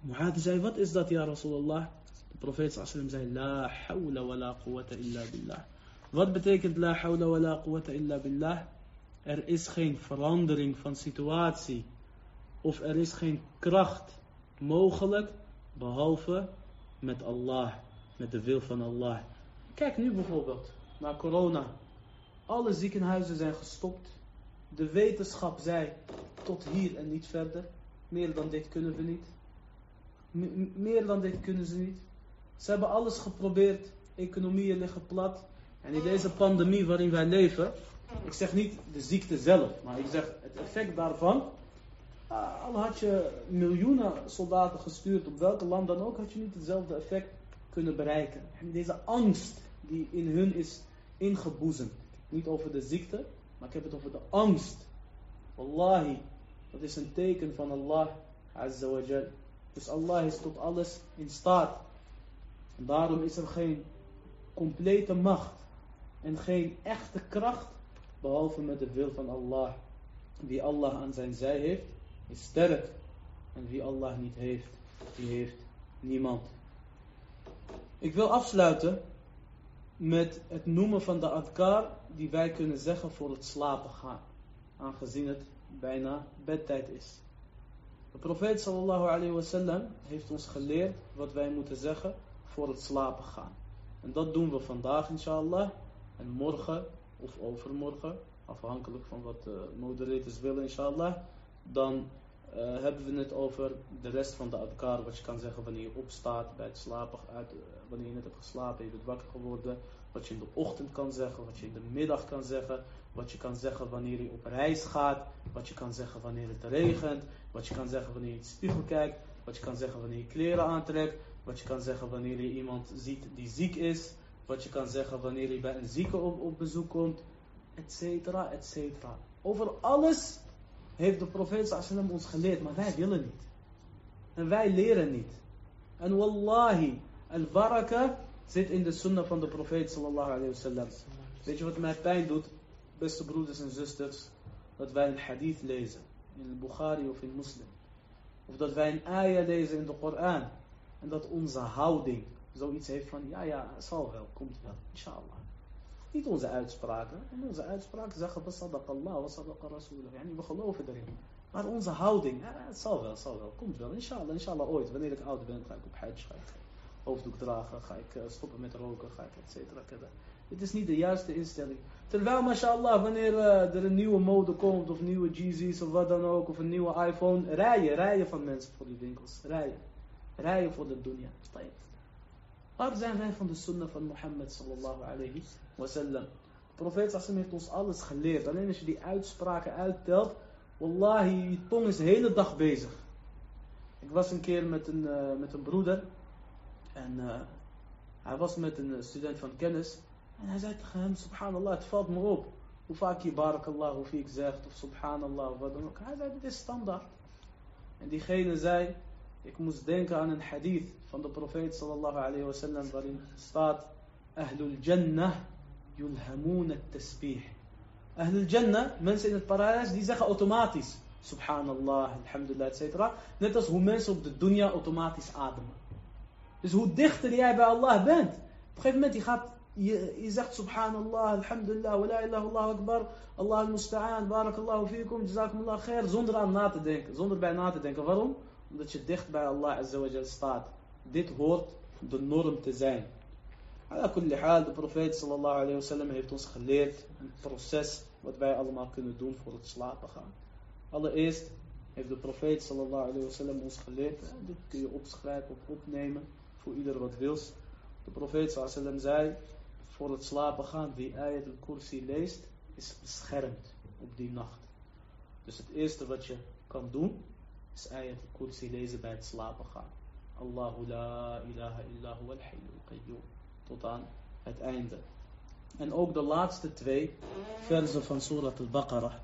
Mu'adh zei, wat is dat ja Rasulullah? De profeet sallallahu zei, La hawla wa la quwwata illa billah. Wat betekent la hawla wa la quwwata illa billah? Er is geen verandering van situatie. Of er is geen kracht mogelijk. Behalve met Allah. Met de wil van Allah. Kijk nu bijvoorbeeld naar corona. Alle ziekenhuizen zijn gestopt. De wetenschap zei tot hier en niet verder. Meer dan dit kunnen we niet. meer dan dit kunnen ze niet. Ze hebben alles geprobeerd. Economieën liggen plat. En in deze pandemie waarin wij leven. Ik zeg niet de ziekte zelf. Maar ik zeg het effect daarvan. Ah, al had je miljoenen soldaten gestuurd op welke land dan ook. Had je niet hetzelfde effect kunnen bereiken. En deze angst die in hun is ingeboezemd. Niet over de ziekte. Maar ik heb het over de angst. Wallahi, dat is een teken van Allah Azza wa Jal. Dus Allah is tot alles in staat. En daarom is er geen complete macht en geen echte kracht behalve met de wil van Allah. Wie Allah aan zijn zij heeft, is sterk. En wie Allah niet heeft, die heeft niemand. Ik wil afsluiten met het noemen van de adkar die wij kunnen zeggen voor het slapen gaan. Aangezien het bijna bedtijd is. De profeet sallallahu alayhi wasallam heeft ons geleerd wat wij moeten zeggen voor het slapen gaan. En dat doen we vandaag inshallah. En morgen of overmorgen, afhankelijk van wat de moderators willen inshallah. Dan uh, hebben we het over de rest van de adkar. Wat je kan zeggen wanneer je opstaat bij het slapen. Uit, uh, wanneer je net hebt geslapen, je bent wakker geworden. Wat je in de ochtend kan zeggen. Wat je in de middag kan zeggen. Wat je kan zeggen wanneer je op reis gaat. Wat je kan zeggen wanneer het regent. Wat je kan zeggen wanneer je in de spiegel kijkt. Wat je kan zeggen wanneer je kleren aantrekt. Wat je kan zeggen wanneer je iemand ziet die ziek is. Wat je kan zeggen wanneer je bij een zieke op, op bezoek komt. Etcetera, etcetera. Over alles heeft de profeet ons geleerd, maar wij willen niet. En wij leren niet. En wallahi, al-baraka zit in de sunnah van de profeet sallallahu alayhi wasallam. Weet je wat mij pijn doet, beste broeders en zusters? Dat wij een hadith lezen, in de Bukhari of in Muslim. Of dat wij een ayah lezen in de Koran. En dat onze houding zoiets heeft van, ja, ja, zal wel, komt wel, inshallah. Niet onze uitspraken. En onze uitspraken zeggen, basadak Allah, basadak Rasulullah. Yani, we geloven erin. Maar onze houding, ja, het zal wel, zal wel, komt wel, inshallah, inshallah ooit. Wanneer ik oud ben, ga ik op hajj, ga ik hoofddoek dragen, ga ik uh, stoppen met roken, ga ik et cetera. Het is niet de juiste instelling. Terwijl, mashallah, wanneer uh, er een nieuwe mode komt, of nieuwe Jeezys, of wat dan ook, of een nieuwe iPhone, rijden, rijden van mensen voor die winkels, rijden. Rijden voor de dunya. Waar zijn wij van de sunnah van Mohammed sallallahu alayhi wa sallam? De profeet sallam heeft ons alles geleerd. Alleen als je die uitspraken uittelt, wallahi, je tong is de hele dag bezig. Ik was een keer met een, uh, met een broeder. En uh, hij was met een student van kennis. En hij zei tegen hem, subhanallah, het valt me op. Hoe vaak je barakallah, hoe ik zegt, of subhanallah, of wat dan ook. Hij zei, dit is standaard. En diegene zei, ik moest denken aan een hadith van de profeet sallallahu alayhi wa sallam, waarin staat, Ahlul Jannah yulhamoon het tasbih. Ahlul Jannah, mensen in het paradijs, die zeggen automatisch, subhanallah, alhamdulillah, etc. Net als hoe mensen op de dunya automatisch ademen. Dus hoe dichter jij bij Allah bent, op een gegeven moment, je gaat zegt subhanallah, alhamdulillah, wa la ilaha Allah akbar, Allah al-musta'an, barakallahu fikum, jazakumullah khair, zonder aan na te denken, zonder bij na te denken. Waarom? Omdat je dicht bij Allah azawajal staat. Dit hoort de norm te zijn. Ala de profeet sallallahu alayhi wa sallam heeft ons geleerd een proces wat wij allemaal kunnen doen voor het slapen gaan. Allereerst heeft de profeet sallallahu alayhi wa sallam ons geleerd, dit kun je opschrijven of opnemen voor ieder wat wils. De profeet sallallahu alayhi zei, voor het slapen gaan, wie ayat al-kursi leest, is beschermd op die nacht. Dus het eerste wat je kan doen, is ayat al-kursi lezen bij het slapen gaan. Allahu la ilaha illa huwa al-hayyul qayyum. Tot aan het einde. En ook de laatste twee versen van Surat al-Baqarah.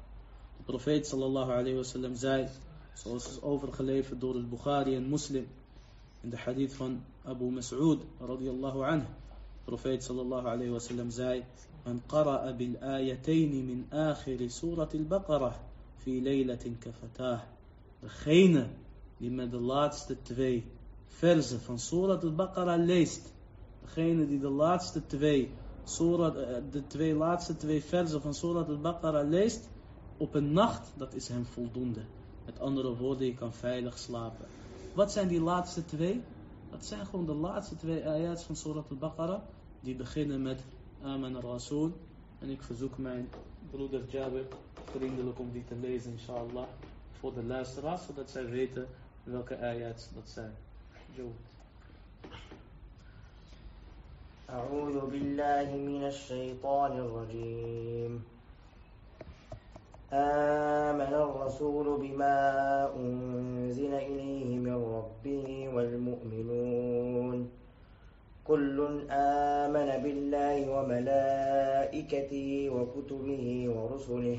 De profeet sallallahu alayhi wa sallam zei, zoals is overgeleverd door al-Bukhari en Muslim, in de hadith van Abu Mas'ud radiyallahu anhu. Profeet sallallahu alayhi wa sallam zei: qara'a bil ayatayn min akhir surat al-Baqarah fi laylatin kafatah. Degene die met de laatste twee versen van surat al-Baqarah leest. Degene die de laatste twee surat, de twee laatste twee versen van surat al-Baqarah leest op een nacht, dat is hem voldoende. Met andere woorden, je kan veilig slapen. Wat zijn die laatste twee? Dat zijn gewoon de laatste twee ayats van Surat al-Baqarah. Die beginnen met Amen al-Rasul. En ik verzoek mijn broeder Jabir vriendelijk om die te lezen, inshallah. Voor de luisteraars, zodat zij weten welke ayats dat zijn. Joe. أعوذ بالله من الشيطان الرجيم آمن الرسول بما أنزل إليه من ربه والمؤمنون كل آمن بالله وملائكته وكتبه ورسله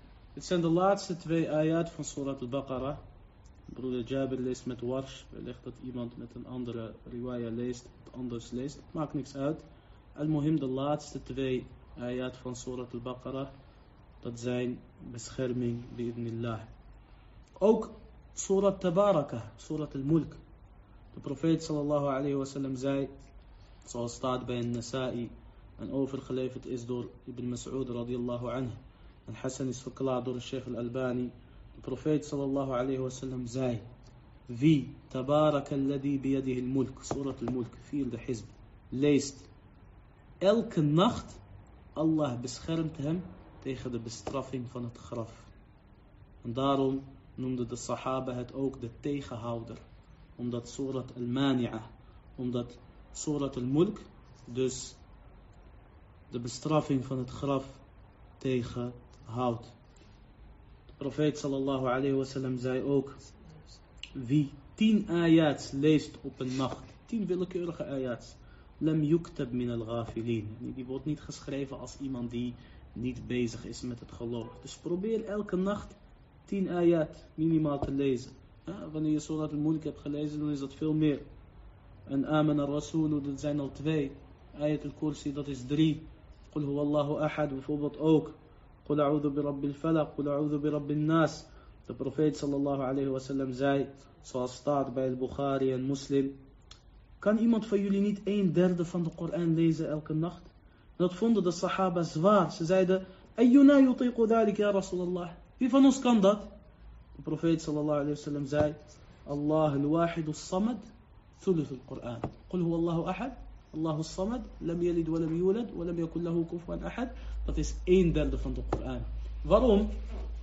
Dit zijn de laatste twee ayat van Surat al-Baqarah. Broeder Jabir leest met Warsh. Wellicht dat iemand met een andere riwaya leest, het anders leest. Maakt niks uit. Al-Muhim, de laatste twee ayat van Surat al-Baqarah. Dat zijn bescherming, bi'idnillah. Ook Surat Tabaraka, Surat al-Mulk. De profeet sallallahu alayhi wa sallam zei, zoals staat bij een Nasa'i en overgeleverd is door Ibn Mas'ud radiyallahu anhu. الحسن سوكلا دور الشيخ الألباني البروفيت صلى الله عليه وسلم زاي في تبارك الذي بيده الملك سورة الملك في الحزب ليست إلك النخت الله بسخرمتهم تأخذ بسترافين فن تخرف دارهم نمد الصحابة هت أوك تيخ هاودر ومدت سورة المانعة ومدت سورة الملك دس دبسترافين فن تخرف تيخ tegenhoudt. De profeet sallallahu alayhi wasallam zei ook, wie tien ayats leest op een nacht, tien willekeurige ayats, lam yuktab min al-ghafilin. Die wordt niet geschreven als iemand die niet bezig is met het geloof. Dus probeer elke nacht tien ayat minimaal te lezen. Wanneer je Surat al-Mulk hebt gelezen, dan is dat veel meer. En Amen al-Rasul, dat zijn al twee. Ayat al-Kursi, dat is drie. Qul huwa Allahu ahad, bijvoorbeeld ook. Qul a'udhu bi rabbil falaq, qul a'udhu bi rabbil nas. De profeet sallallahu alayhi wasallam zei, zoals staat bij al-Bukhari en Muslim. Kan iemand van jullie niet een derde van de Koran lezen elke nacht? Dat vonden de Sahaba zwaar. Ze zeiden, Ayyuna yutiqu dhalik ya Rasulallah. Wie van ons kan dat? De profeet sallallahu alayhi wasallam zei, Allah al-wahid al-samad, ثلث القرآن قل هو Allahu Samad, lam yalid wa lam yulad, wa lam yakul lahu kufuwan ahad. Dat is één derde van de Koran. Waarom?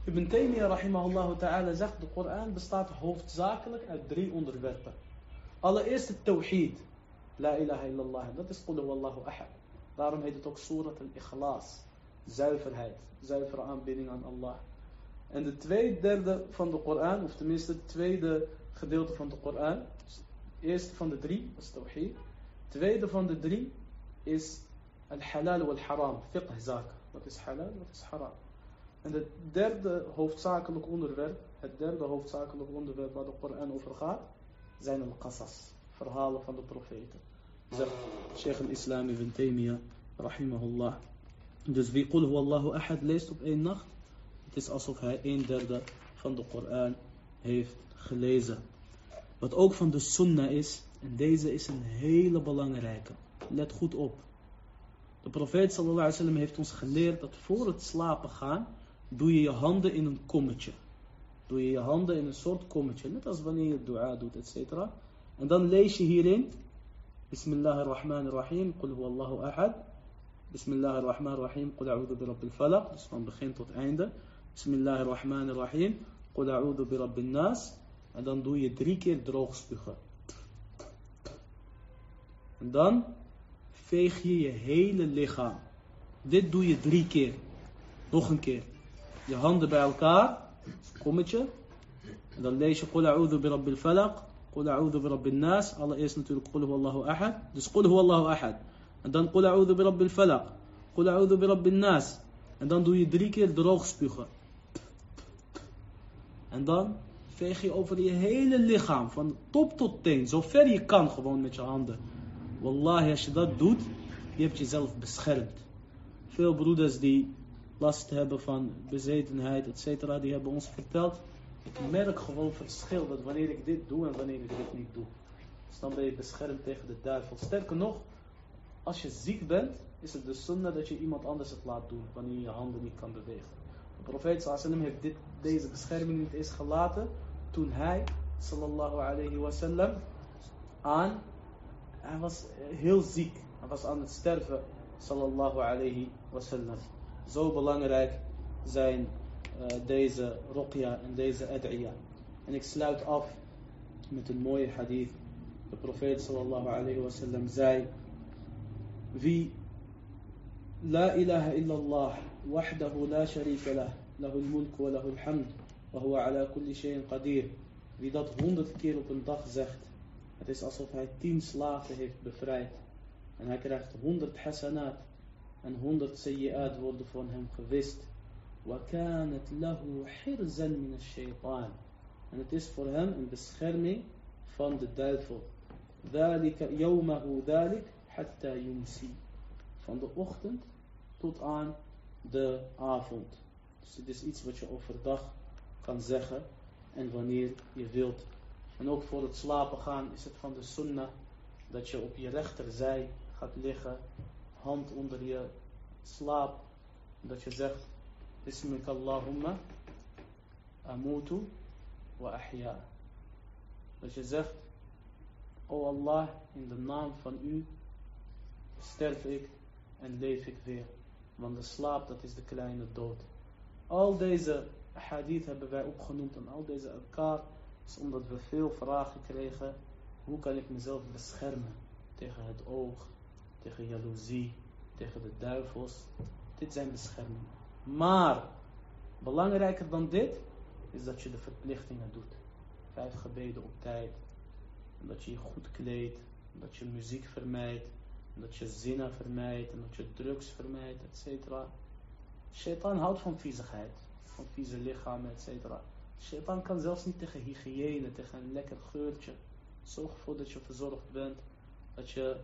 Ibn Taymiyyah rahimahullah ta'ala zegt, de Koran bestaat hoofdzakelijk uit drie onderwerpen. Allereerst het tawhid. La ilaha illallah. Dat is qul allahu ahad. Daarom heet het ook surat al-ikhlas. Zuiverheid. Zuivere aanbidding aan Allah. En de tweede derde van de Koran, of tenminste het tweede gedeelte van de Koran, eerste van de drie, is tawhid. Tweede van de drie is al-halal wal-haram, fiqh zaken. Wat is halal, wat is haram. En het derde hoofdzakelijk onderwerp, het derde hoofdzakelijk onderwerp waar de Koran over gaat, zijn al-qasas, verhalen van de profeten. Zegt Sheikh al-Islam ibn Taymiyyah, rahimahullah. Dus wie qul Allahu ahad leest op één nacht, het is alsof hij een derde van de Koran heeft gelezen. Wat ook van de sunnah is, en deze is een hele belangrijke. Let goed op. De profeet sallallahu wasallam heeft ons geleerd dat voor het slapen gaan, doe je je handen in een kommetje. Doe je je handen in een soort kommetje, net als wanneer je dua doet, etc. En dan lees je hierin, Bismillahirrahmanirrahim, Qul huwallahu ahad. Bismillahirrahmanirrahim, Qul a'udhu bi rabbil falaq. Dus van begin tot einde. Bismillahirrahmanirrahim, Qul a'udhu bi rabbil nas. En dan doe je drie keer droog spugen. En dan veeg je je hele lichaam. Dit doe je drie keer. Nog een keer. Je handen bij elkaar. Kommetje. En dan lees je Qul a'udhu bi rabbil falaq. Qul a'udhu bi rabbil nas. Allereerst natuurlijk Qul huwallahu ahad. Dus Qul huwallahu ahad. En dan Qul a'udhu bi rabbil falaq. Qul a'udhu bi rabbil nas. En dan doe je drie keer droog spugen. En dan veeg je over je hele lichaam, van top tot teen, zo ver je kan gewoon met je handen. Wallahi, als je dat doet, je hebt jezelf beschermd. Veel broeders die last hebben van bezetenheid, etc., die hebben ons verteld, ik merk gewoon verschil, dat wanneer ik dit doe en wanneer ik dit niet doe. Dus dan ben je beschermd tegen de duivel. Sterker nog, als je ziek bent, is het de sunnah dat je iemand anders het laat doen, wanneer je je handen niet kan bewegen. De profeet sallam heeft dit, deze bescherming niet eens gelaten, toen hij, sallallahu alayhi wasallam, aan, hij was eh, heel ziek. Hij was aan het sterven. Sallallahu alayhi wasallam. Zo belangrijk zijn uh, deze ruqya en deze adiya. En ik sluit af met een mooie hadith. De profeet sallallahu alayhi wasallam zei. Wie La ilaha illallah, الله la لا شريك al-mulk wa وله الحمد وهو على كل شيء قدير wie dat honderd keer op een dag zegt het is alsof hij tien slaven heeft bevrijd en hij krijgt honderd hasanat en honderd sayyi'at worden van hem gewist وكانت له حرزا من الشيطان en het is voor hem een bescherming van de duivel ذلك يومه ذلك حتى يمسي van de ochtend tot aan de avond. Dus het is iets wat je overdag kan zeggen en wanneer je wilt. en ook voor het slapen gaan is het van de sunnah dat je op je rechterzij gaat liggen, hand onder je slaap, dat je zegt Bismik Allahumma amutu wa ahya. Dat je zegt, O Allah, in de naam van u sterf ik en leef ik weer. Want de slaap, dat is de kleine dood. Al deze hadith hebben wij opgenoemd en al deze elkaar is omdat we veel vragen kregen. Hoe kan ik mezelf beschermen tegen het oog, tegen jaloezie, tegen de duivels. Dit zijn beschermingen. Maar, belangrijker dan dit, is dat je de verplichtingen doet. Vijf gebeden op tijd. Dat je je goed kleedt. Dat je muziek vermijdt. Dat je zinnen vermijdt. En dat je drugs vermijdt, et cetera. Shaitan houdt van viezigheid. Van vieze lichamen, et cetera. Shaitan kan zelfs niet tegen hygiëne, tegen een lekker geurtje. Zorg ervoor dat je verzorgd bent. Dat je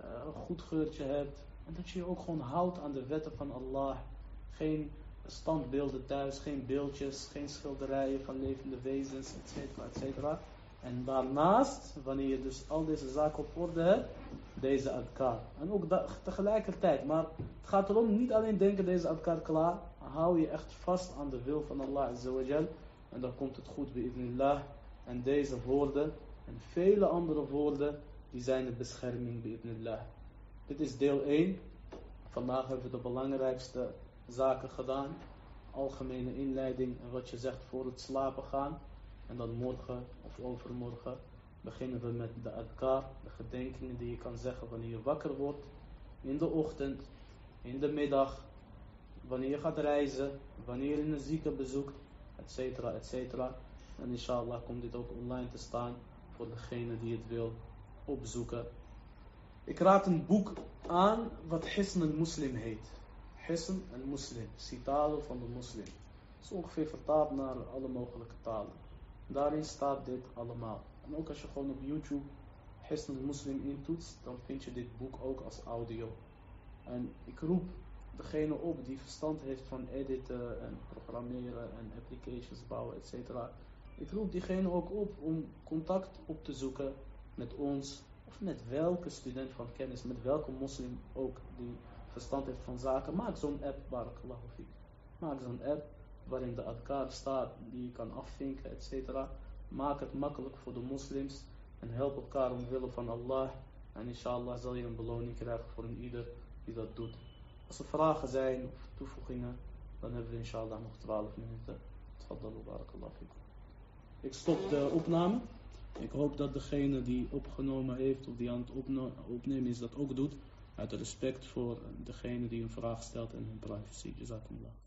uh, een goed geurtje hebt. En dat je je ook gewoon houdt aan de wetten van Allah. Geen standbeelden thuis, geen beeldjes, geen schilderijen van levende wezens, etcetera, etcetera. En daarnaast, wanneer je dus al deze zaken op orde hebt, deze adkar. En ook tegelijkertijd, maar het gaat erom, niet alleen denken deze adkar klaar, hou je echt vast aan de wil van Allah Azawajal. En dan komt het goed bij Allah. En deze woorden en vele andere woorden, die zijn de bescherming bij Allah. Dit is deel 1. Vandaag hebben we de belangrijkste zaken gedaan. Algemene inleiding en wat je zegt voor het slapen gaan. En dan morgen of overmorgen beginnen we met de adkar, de gedenkingen die je kan zeggen wanneer je wakker wordt. In de ochtend, in de middag, wanneer je gaat reizen, wanneer je een zieke bezoekt, etcetera, etcetera. En inshallah komt dit ook online te staan voor degene die het wil opzoeken. Ik raad een boek aan wat Hisn al-Muslim heet. Hisn al-Muslim, citaten van de moslim. Het is ongeveer vertaald naar alle mogelijke talen. Daarin staat dit allemaal. En ook als je gewoon op YouTube Hisn al-Muslim intoetst, dan vind je dit boek ook als audio. En ik roep degene op die verstand heeft van editen en programmeren en applications bouwen, etc. Ik roep diegene ook op om contact op te zoeken met ons of met welke student van kennis, met welke moslim ook die verstand heeft van zaken, maak zo'n app, barakallahu fik. Maak zo'n app waarin de adkar staat, die je kan afvinken, etc. Maak het makkelijk voor de moslims en help elkaar omwille van Allah. En inshallah zal je een beloning krijgen voor een ieder die dat doet. Als er vragen zijn of toevoegingen, dan hebben we inshallah nog 12 minuten. Ik stop de opname. Ik hoop dat degene die opgenomen heeft of die aan het opnemen is dat ook doet. Uit respect voor degene die een vraag stelt en hun privacy. Jazakumullah.